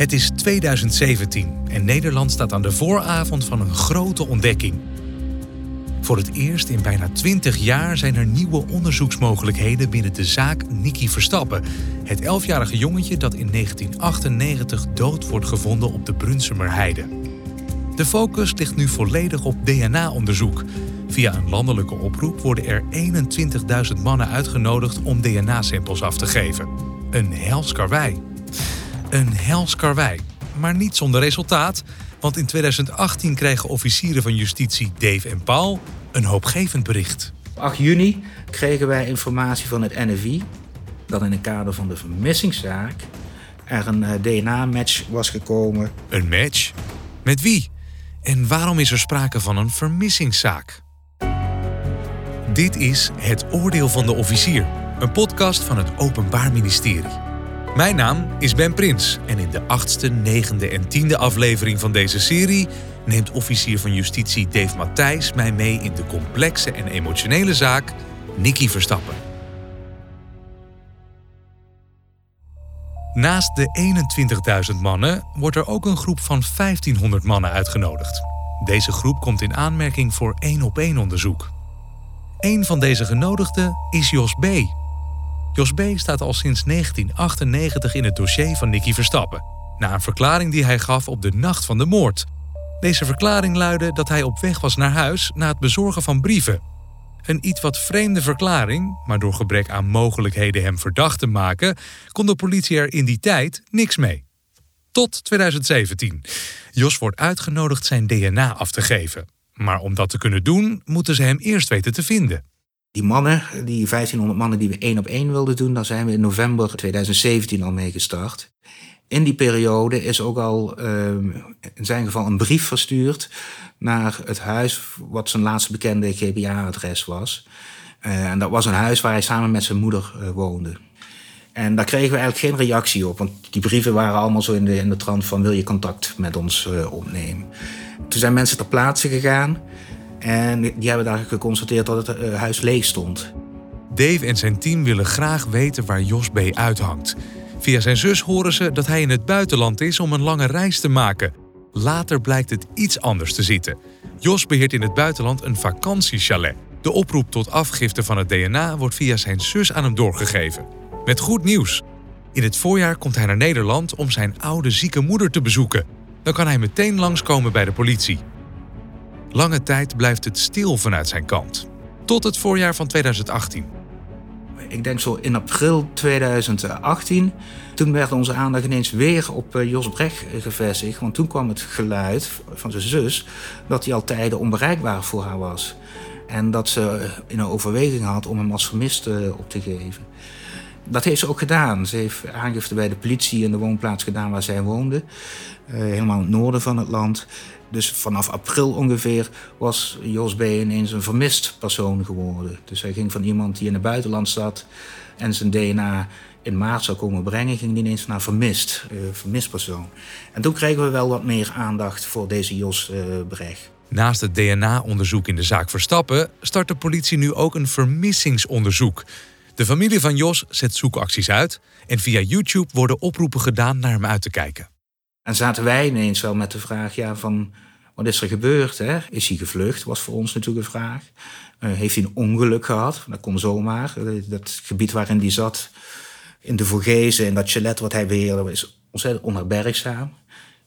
Het is 2017 en Nederland staat aan de vooravond van een grote ontdekking. Voor het eerst in bijna 20 jaar zijn er nieuwe onderzoeksmogelijkheden binnen de zaak Nicky Verstappen. Het 11-jarige jongetje dat in 1998 dood wordt gevonden op de Brunsumer Heide. De focus ligt nu volledig op DNA-onderzoek. Via een landelijke oproep worden er 21.000 mannen uitgenodigd om DNA-samples af te geven. Een hels karwei. Een hels karwei, maar niet zonder resultaat. Want in 2018 kregen officieren van justitie Dave en Paul een hoopgevend bericht. Op 8 juni kregen wij informatie van het NFI dat in het kader van de vermissingszaak er een eh, DNA-match was gekomen. Een match? Met wie? En waarom is er sprake van een vermissingszaak? Dit is Het Oordeel van de Officier, een podcast van het Openbaar Ministerie. Mijn naam is Ben Prins en in de achtste, negende en tiende aflevering van deze serie neemt officier van justitie Dave Matthijs mij mee in de complexe en emotionele zaak Nicky Verstappen. Naast de 21.000 mannen wordt er ook een groep van 1500 mannen uitgenodigd. Deze groep komt in aanmerking voor één op één onderzoek. Een van deze genodigden is Jos B., Jos B. staat al sinds 1998 in het dossier van Nicky Verstappen, na een verklaring die hij gaf op de nacht van de moord. Deze verklaring luidde dat hij op weg was naar huis na het bezorgen van brieven. Een iets wat vreemde verklaring, maar door gebrek aan mogelijkheden hem verdacht te maken, kon de politie er in die tijd niks mee. Tot 2017. Jos wordt uitgenodigd zijn DNA af te geven. Maar om dat te kunnen doen, moeten ze hem eerst weten te vinden. Die mannen, die 1500 mannen die we één op één wilden doen, daar zijn we in november 2017 al mee gestart. In die periode is ook al uh, in zijn geval een brief verstuurd naar het huis wat zijn laatste bekende GBA-adres was. Uh, en dat was een huis waar hij samen met zijn moeder uh, woonde. En daar kregen we eigenlijk geen reactie op, want die brieven waren allemaal zo in de, in de trant van wil je contact met ons uh, opnemen. Toen zijn mensen ter plaatse gegaan en die hebben daar geconstateerd dat het uh, huis leeg stond. Dave en zijn team willen graag weten waar Jos B. uithangt. Via zijn zus horen ze dat hij in het buitenland is om een lange reis te maken. Later blijkt het iets anders te zitten. Jos beheert in het buitenland een vakantiechalet. De oproep tot afgifte van het DNA wordt via zijn zus aan hem doorgegeven. Met goed nieuws. In het voorjaar komt hij naar Nederland om zijn oude zieke moeder te bezoeken. Dan kan hij meteen langskomen bij de politie. Lange tijd blijft het stil vanuit zijn kant. Tot het voorjaar van 2018. Ik denk zo in april 2018. Toen werd onze aandacht ineens weer op eh, Jos Brecht gevestigd. Want toen kwam het geluid van zijn zus dat hij al tijden onbereikbaar voor haar was. En dat ze in een overweging had om hem als vermist eh, op te geven. Dat heeft ze ook gedaan. Ze heeft aangifte bij de politie in de woonplaats gedaan waar zij woonde. Uh, helemaal in het noorden van het land. Dus vanaf april ongeveer was Jos B. ineens een vermist persoon geworden. Dus hij ging van iemand die in het buitenland zat en zijn DNA in maart zou komen brengen, ging hij ineens naar vermist, uh, vermist persoon. En toen kregen we wel wat meer aandacht voor deze Jos uh. Naast het DNA-onderzoek in de zaak Verstappen start de politie nu ook een vermissingsonderzoek. De familie van Jos zet zoekacties uit en via YouTube worden oproepen gedaan naar hem uit te kijken. En zaten wij ineens wel met de vraag ja, van wat is er gebeurd? Hè? Is hij gevlucht? Was voor ons natuurlijk een vraag. Uh, heeft hij een ongeluk gehad? Dat kon zomaar. Dat gebied waarin hij zat, in de Vogezen, in dat chalet wat hij beheerde, is ontzettend onherbergzaam.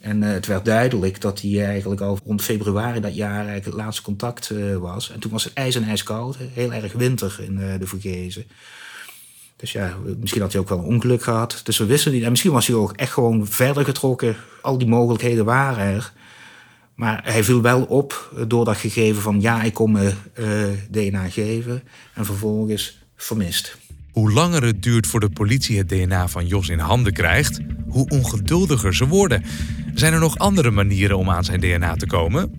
En uh, het werd duidelijk dat hij eigenlijk al rond februari dat jaar eigenlijk het laatste contact uh, was. En toen was het ijs en ijskoud, heel erg winter in de Vogezen. Dus ja, misschien had hij ook wel een ongeluk gehad. Dus we wisten niet. En misschien was hij ook echt gewoon verder getrokken. Al die mogelijkheden waren er. Maar hij viel wel op door dat gegeven van ja, ik kom me DNA geven. En vervolgens vermist. Hoe langer het duurt voor de politie het DNA van Jos in handen krijgt, hoe ongeduldiger ze worden. Zijn er nog andere manieren om aan zijn DNA te komen?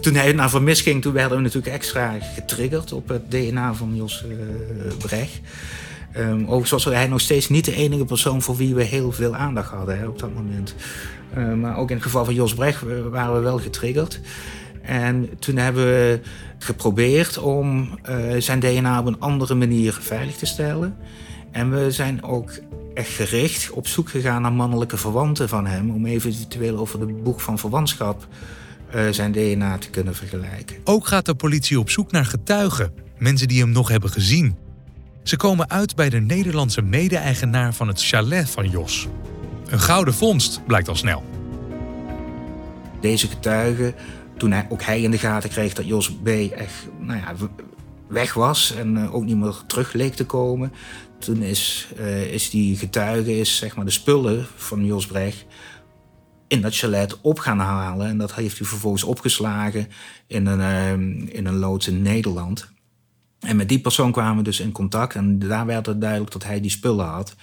Toen hij naar vermist ging, toen werden we natuurlijk extra getriggerd op het DNA van Jos uh, Brecht. Um, overigens was hij nog steeds niet de enige persoon voor wie we heel veel aandacht hadden hè, op dat moment. Uh, maar ook in het geval van Jos Brecht waren we wel getriggerd. En toen hebben we geprobeerd om uh, zijn DNA op een andere manier veilig te stellen. En we zijn ook echt gericht op zoek gegaan naar mannelijke verwanten van hem. Om eventueel over het boek van verwantschap uh, zijn DNA te kunnen vergelijken. Ook gaat de politie op zoek naar getuigen, mensen die hem nog hebben gezien. Ze komen uit bij de Nederlandse mede-eigenaar van het chalet van Jos. Een gouden vondst, blijkt al snel. Deze getuige, toen hij, ook hij in de gaten kreeg dat Jos B. echt nou ja, weg was en uh, ook niet meer terug leek te komen. Toen is, uh, is die getuige is, zeg maar, de spullen van Jos Brecht in dat chalet op gaan halen. En dat heeft hij vervolgens opgeslagen in een, uh, in een loods in Nederland. En met die persoon kwamen we dus in contact. En daar werd het duidelijk dat hij die spullen had.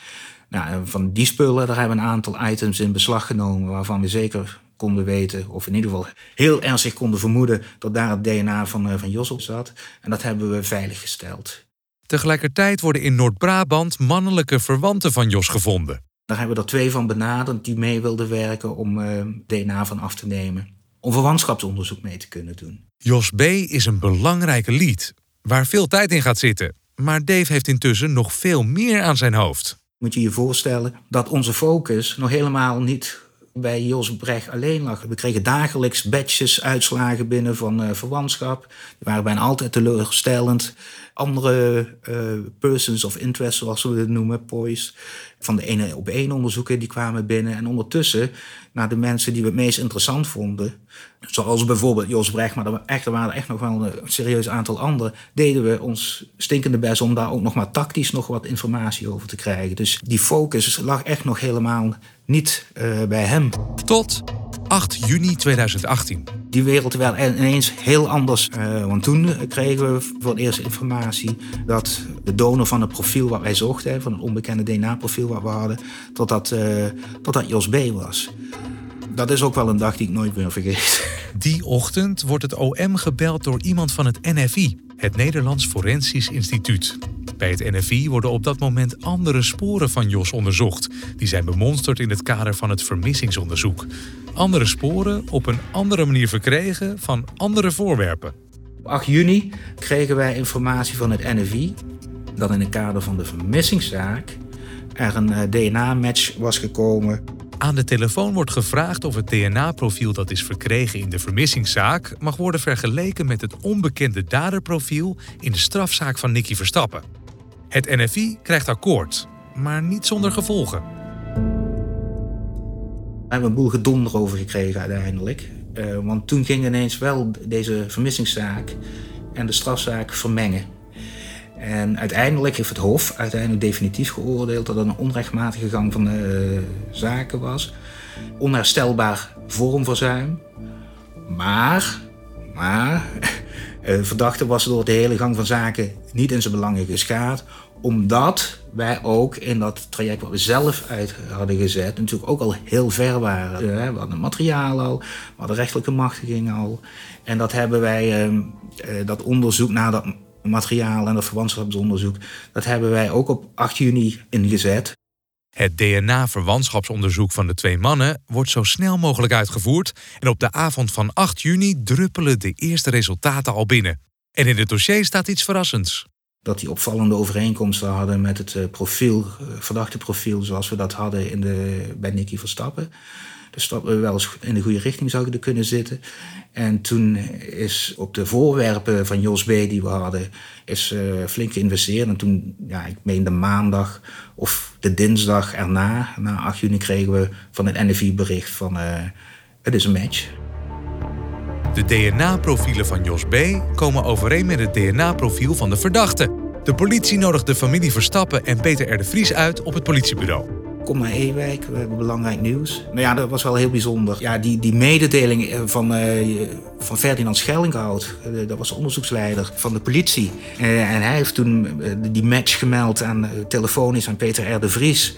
Nou, van die spullen, daar hebben we een aantal items in beslag genomen... waarvan we zeker konden weten, of in ieder geval heel ernstig konden vermoeden... dat daar het DNA van, uh, van Jos op zat. En dat hebben we veiliggesteld. Tegelijkertijd worden in Noord-Brabant mannelijke verwanten van Jos gevonden. Daar hebben we er twee van benaderd die mee wilden werken om uh, eh, DNA van af te nemen. Om verwantschapsonderzoek mee te kunnen doen. Jos B. is een belangrijke lied, waar veel tijd in gaat zitten. Maar Dave heeft intussen nog veel meer aan zijn hoofd. Moet je je voorstellen dat onze focus nog helemaal niet bij Jos Brecht alleen lag. We kregen dagelijks badges, uitslagen binnen van uh, verwantschap. Die waren bijna altijd teleurstellend. Andere uh, persons of interest, zoals we het noemen, POIS, van de ene op één onderzoeken, die kwamen binnen. En ondertussen, naar de mensen die we het meest interessant vonden, zoals bijvoorbeeld Jos Brecht, maar er waren echt nog wel een serieus aantal anderen, deden we ons stinkende best om daar ook nog maar tactisch nog wat informatie over te krijgen. Dus die focus lag echt nog helemaal niet uh, bij hem. Tot 8 juni 2018. Die wereld werd ineens heel anders. Uh, want toen kregen we voor het eerst informatie dat de donor van het profiel wat wij zochten, van het onbekende DNA-profiel wat we hadden, dat dat, uh, dat dat Jos B. was. Dat is ook wel een dag die ik nooit meer vergeet. Die ochtend wordt het OM gebeld door iemand van het NFI, het Nederlands Forensisch Instituut. Bij het NFI worden op dat moment andere sporen van Jos onderzocht. Die zijn bemonsterd in het kader van het vermissingsonderzoek. Andere sporen op een andere manier verkregen van andere voorwerpen. Op 8 juni kregen wij informatie van het NFI dat in het kader van de vermissingszaak er een eh, DNA-match was gekomen. Aan de telefoon wordt gevraagd of het DNA-profiel dat is verkregen in de vermissingszaak mag worden vergeleken met het onbekende daderprofiel in de strafzaak van Nicky Verstappen. Het NFI krijgt akkoord, maar niet zonder gevolgen. We hebben een boel gedonder over gekregen uiteindelijk. Uh, want toen ging ineens wel deze vermissingszaak en de strafzaak vermengen. En uiteindelijk heeft het Hof uiteindelijk definitief geoordeeld dat het een onrechtmatige gang van de uh, zaken was. Onherstelbaar vormverzuim. Maar, maar, verdachte was door de hele gang van zaken niet in zijn belangen geschaad omdat wij ook in dat traject wat we zelf uit hadden gezet, natuurlijk ook al heel ver waren. We hadden materiaal al, we hadden rechtelijke machtiging al. En dat hebben wij, ehm, eh, dat onderzoek naar dat materiaal en dat verwantschapsonderzoek, dat hebben wij ook op 8 juni ingezet. Het DNA-verwantschapsonderzoek van de twee mannen wordt zo snel mogelijk uitgevoerd en op de avond van 8 juni druppelen de eerste resultaten al binnen. En in het dossier staat iets verrassends dat die opvallende overeenkomsten hadden met het eh, profiel, eh, verdachte profiel zoals we dat hadden in de, bij Nicky Verstappen. Dus dat we wel eens in de goede richting zouden kunnen zitten. En toen is op de voorwerpen van Jos B. die we hadden, is uh, flink geïnvesteerd. En toen, ja, ik meen de maandag of de dinsdag erna, na 8 juni, kregen we van het NFI bericht van uh, het is een match. De DNA-profielen van Jos B. komen overeen met het DNA-profiel van de verdachte. De politie nodigt de familie Verstappen en Peter R. Vries uit op het politiebureau. Kom naar Ewijk, we hebben belangrijk nieuws. Nou ja, dat was wel heel bijzonder. Ja, die, die mededeling eh, van, uh, van Ferdinand Schellinghout, uh, dat was de onderzoeksleider van de politie. En hij heeft toen die match gemeld aan, telefonisch aan Peter R. de Vries.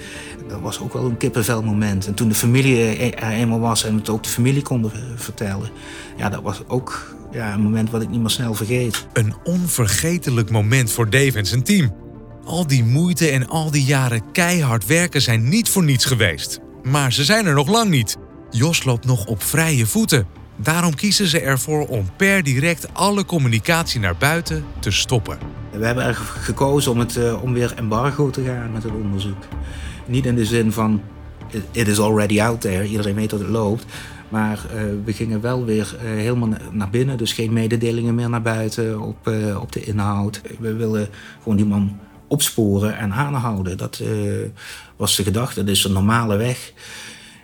Dat was ook wel een kippenvel moment. En toen de familie er eenmaal was en het ook de familie konden vertellen. Ja, dat was ook ja, een moment wat ik niet meer snel vergeet. Een onvergetelijk moment voor Dave en zijn team. Al die moeite en al die jaren keihard werken zijn niet voor niets geweest. Maar ze zijn er nog lang niet. Jos loopt nog op vrije voeten. Daarom kiezen ze ervoor om per direct alle communicatie naar buiten te stoppen. We hebben er gekozen om, het, eh, om weer embargo te gaan met het onderzoek. Niet in de zin van it is already out there, iedereen weet dat het loopt. Maar uh, we gingen wel weer uh, helemaal naar binnen, dus geen mededelingen meer naar buiten op, op de inhoud. We willen gewoon die man opsporen en aanhouden. Dat was de gedachte, dat is een normale weg.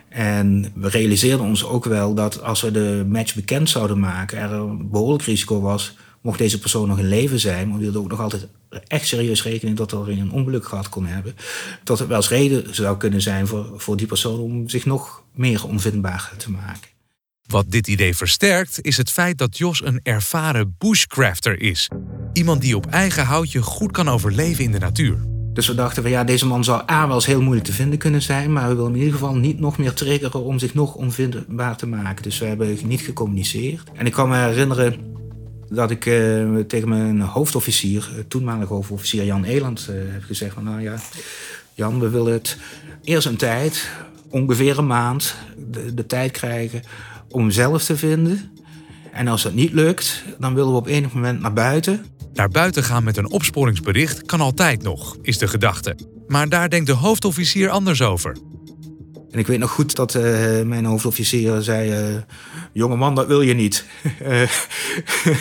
En we realiseerden ons ook wel dat als we de match bekend zouden maken, er een behoorlijk risico was, mocht deze persoon nog in leven zijn, maar we hielden ook nog altijd echt serieus rekening dat er een ongeluk gehad kon hebben, dat het wel eens reden zou kunnen zijn voor, voor die persoon om zich nog meer onvindbaar te maken. Wat dit idee versterkt is het feit dat Jos een ervaren bushcrafter is. Iemand die op eigen houtje goed kan overleven in de natuur. Dus we dachten van ja, deze man zou A wel eens heel moeilijk te vinden kunnen zijn, maar we willen in ieder geval niet nog meer triggeren om zich nog onvindbaar te maken. Dus we hebben niet gecommuniceerd. En ik kan me herinneren dat ik uh, tegen mijn hoofdofficier, uh, toenmalige hoofdofficier Jan Eland, uh, heb gezegd van nou ja, Jan, we willen het eerst een tijd, ongeveer een maand, de, de tijd krijgen om zelf te vinden. En als dat niet lukt, dan willen we op enig moment naar buiten. Naar buiten gaan met een opsporingsbericht kan altijd nog, is de gedachte. Maar daar denkt de hoofdofficier anders over. En ik weet nog goed dat uh, mijn hoofdofficier zei: uh, Jonge man, dat wil je niet. Eh,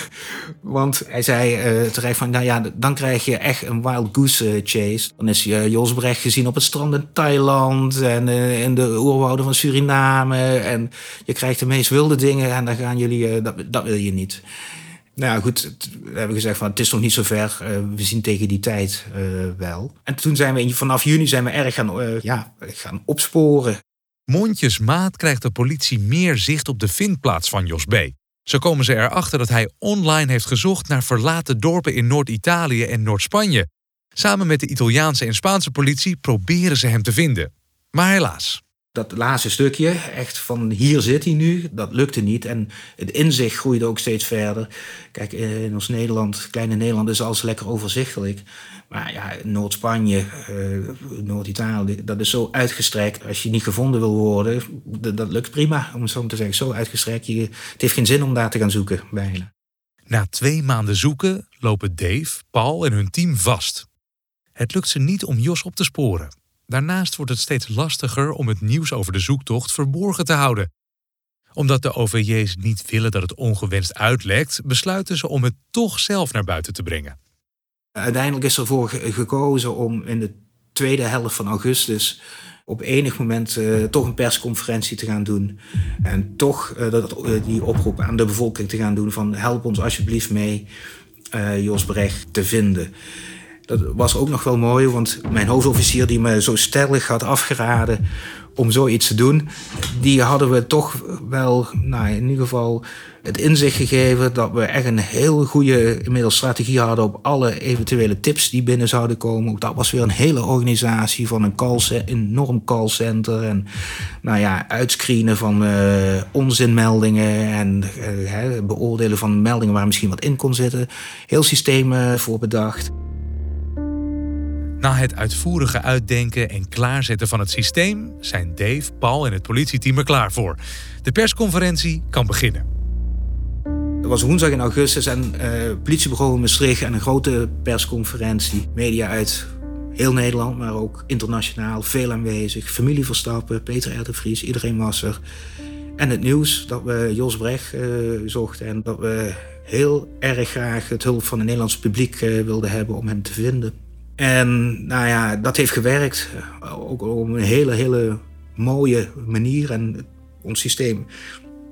want hij zei uh, terecht van: Nou ja, dan krijg je echt een wild goose chase. Dan is je Jos Brecht gezien op het strand in Thailand en in de oerwouden van Suriname. En je krijgt de meest wilde dingen en dan gaan jullie: dat, dat wil je niet. Nou ja, goed, we hebben gezegd van het is nog niet zo ver. Uh, we zien tegen die tijd uh, wel. En toen zijn we vanaf juni zijn we erg gaan, uh, ja, gaan opsporen. Mondjesmaat krijgt de politie meer zicht op de vindplaats van Jos B. Zo komen ze erachter dat hij online heeft gezocht naar verlaten dorpen in Noord-Italië en Noord-Spanje. Samen met de Italiaanse en Spaanse politie proberen ze hem te vinden. Maar helaas dat laatste stukje, echt van hier zit hij nu, dat lukte niet. En het inzicht groeide ook steeds verder. Kijk, in ons Nederland, kleine Nederland, is alles lekker overzichtelijk. Maar ja, Noord-Spanje, uh, Noord-Italië, dat is zo uitgestrekt. Als je niet gevonden wil worden, dat, lukt prima, om het zo te zeggen. Zo uitgestrekt, je, het heeft geen zin om daar te gaan zoeken, bijna. Na twee maanden zoeken lopen Dave, Paul en hun team vast. Het lukt ze niet om Jos op te sporen. Daarnaast wordt het steeds lastiger om het nieuws over de zoektocht verborgen te houden. Omdat de OVJ's niet willen dat het ongewenst uitlekt, besluiten ze om het toch zelf naar buiten te brengen. Uiteindelijk is ervoor gekozen om in de tweede helft van augustus op enig moment uh, toch een persconferentie te gaan doen. En toch uh, dat, uh, die oproep aan de bevolking te gaan doen van help ons alsjeblieft mee Jos Brecht te vinden. Dat was ook nog wel mooi, want mijn hoofdofficier die me zo stellig had afgeraden om zoiets te doen, die hadden we toch wel, nou in ieder geval, het inzicht gegeven dat we echt een heel goede inmiddels strategie hadden op alle eventuele tips die binnen zouden komen. Ook dat was weer een hele organisatie van een call, enorm callcenter en nou ja, uitscreenen van uh, onzinmeldingen en uh, beoordelen van meldingen waar misschien wat in kon zitten. Heel systeem uh, voor bedacht. Na het uitvoerige uitdenken en klaarzetten van het systeem zijn Dave, Paul en het politieteam er klaar voor. De persconferentie kan beginnen. Het was woensdag in augustus en uh, politiebureau in Maastricht en een grote persconferentie. Media uit heel Nederland, maar ook internationaal, veel aanwezig. Familie Verstappen, Peter R. Vries, iedereen was er. En het nieuws dat we Jos Brecht uh, zochten en dat we heel erg graag het hulp van het Nederlandse publiek uh, wilden hebben om hem te vinden. En nou ja, dat heeft gewerkt. Ook op een hele, hele mooie manier. En ons systeem,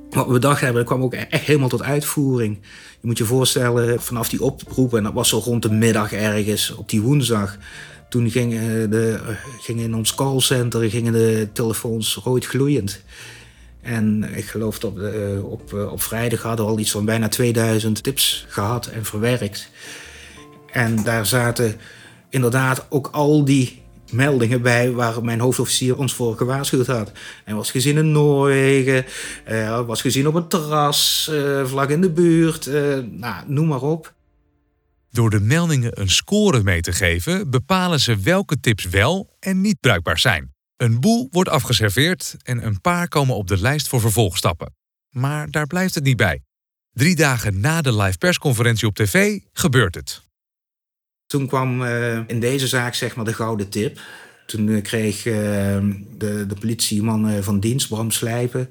wat we bedacht hebben, kwam ook echt helemaal tot uitvoering. Je moet je voorstellen, vanaf die oproep, en dat was zo rond de middag ergens, op die woensdag. Toen gingen, de, gingen in ons callcenter gingen de telefoons rood gloeiend. En ik geloof dat we op, op vrijdag hadden we al iets van bijna 2000 tips gehad en verwerkt. En daar zaten inderdaad ook al die meldingen bij waar mijn hoofdofficier ons voor gewaarschuwd had. Hij was gezien in Noorwegen, uh, was gezien op een terras, uh, vlak in de buurt, uh, nou, noem maar op. Door de meldingen een score mee te geven, bepalen ze welke tips wel en niet bruikbaar zijn. Een boel wordt afgeserveerd en een paar komen op de lijst voor vervolgstappen. Maar daar blijft het niet bij. Drie dagen na de live persconferentie op tv gebeurt het. Toen kwam uh, in deze zaak zeg maar de gouden tip. Toen kreeg de, de politieman van dienst, Bram Slijpen,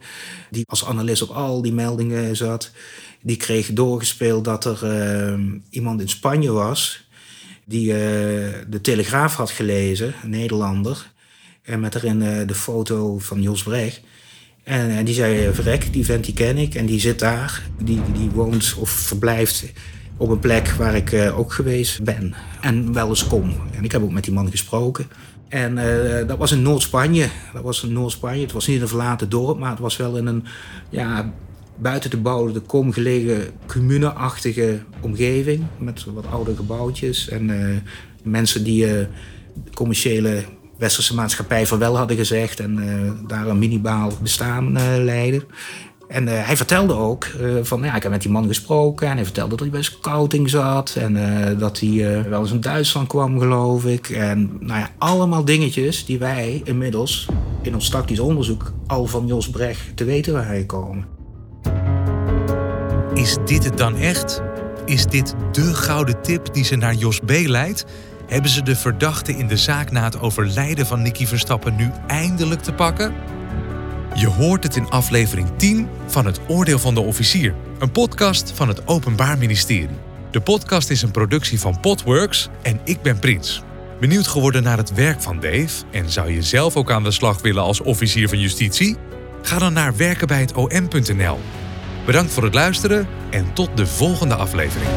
die als analist op al die meldingen zat, die kreeg doorgespeeld dat er iemand in Spanje was die de Telegraaf had gelezen, een Nederlander. En met erin de foto van Jos Brecht. En, en, die zei, verrek, die vent die ken ik en die zit daar. Die, die woont of verblijft op een plek waar ik uh, ook geweest ben en wel eens kom. En ik heb ook met die man gesproken. En uh, dat was in Noord-Spanje. Dat was in Noord-Spanje. Het was niet een verlaten dorp, maar het was wel in een ja, buiten de bouw, de kom gelegen commune-achtige omgeving. Met wat oude gebouwtjes en uh, mensen die commerciële westerse maatschappij van wel hadden gezegd en daar een minimaal bestaan leiden. En uh, hij vertelde ook uh, van, ja, ik heb met die man gesproken. En hij vertelde dat hij bij scouting zat. En uh, dat hij wel eens in Duitsland kwam, geloof ik. En nou ja, allemaal dingetjes die wij inmiddels in ons tactisch onderzoek al van Jos Brecht te weten waren gekomen. Is dit het dan echt? Is dit de gouden tip die ze naar Jos B. leidt? Hebben ze de verdachte in de zaak na het overlijden van Nicky Verstappen nu eindelijk te pakken? Je hoort het in aflevering 10 van Het Oordeel van de Officier, een podcast van het Openbaar Ministerie. De podcast is een productie van Podworks en ik ben Prins. Benieuwd geworden naar het werk van Dave en zou je zelf ook aan de slag willen als officier van justitie? Ga dan naar werkenbijhetom.nl. Bedankt voor het luisteren en tot de volgende aflevering.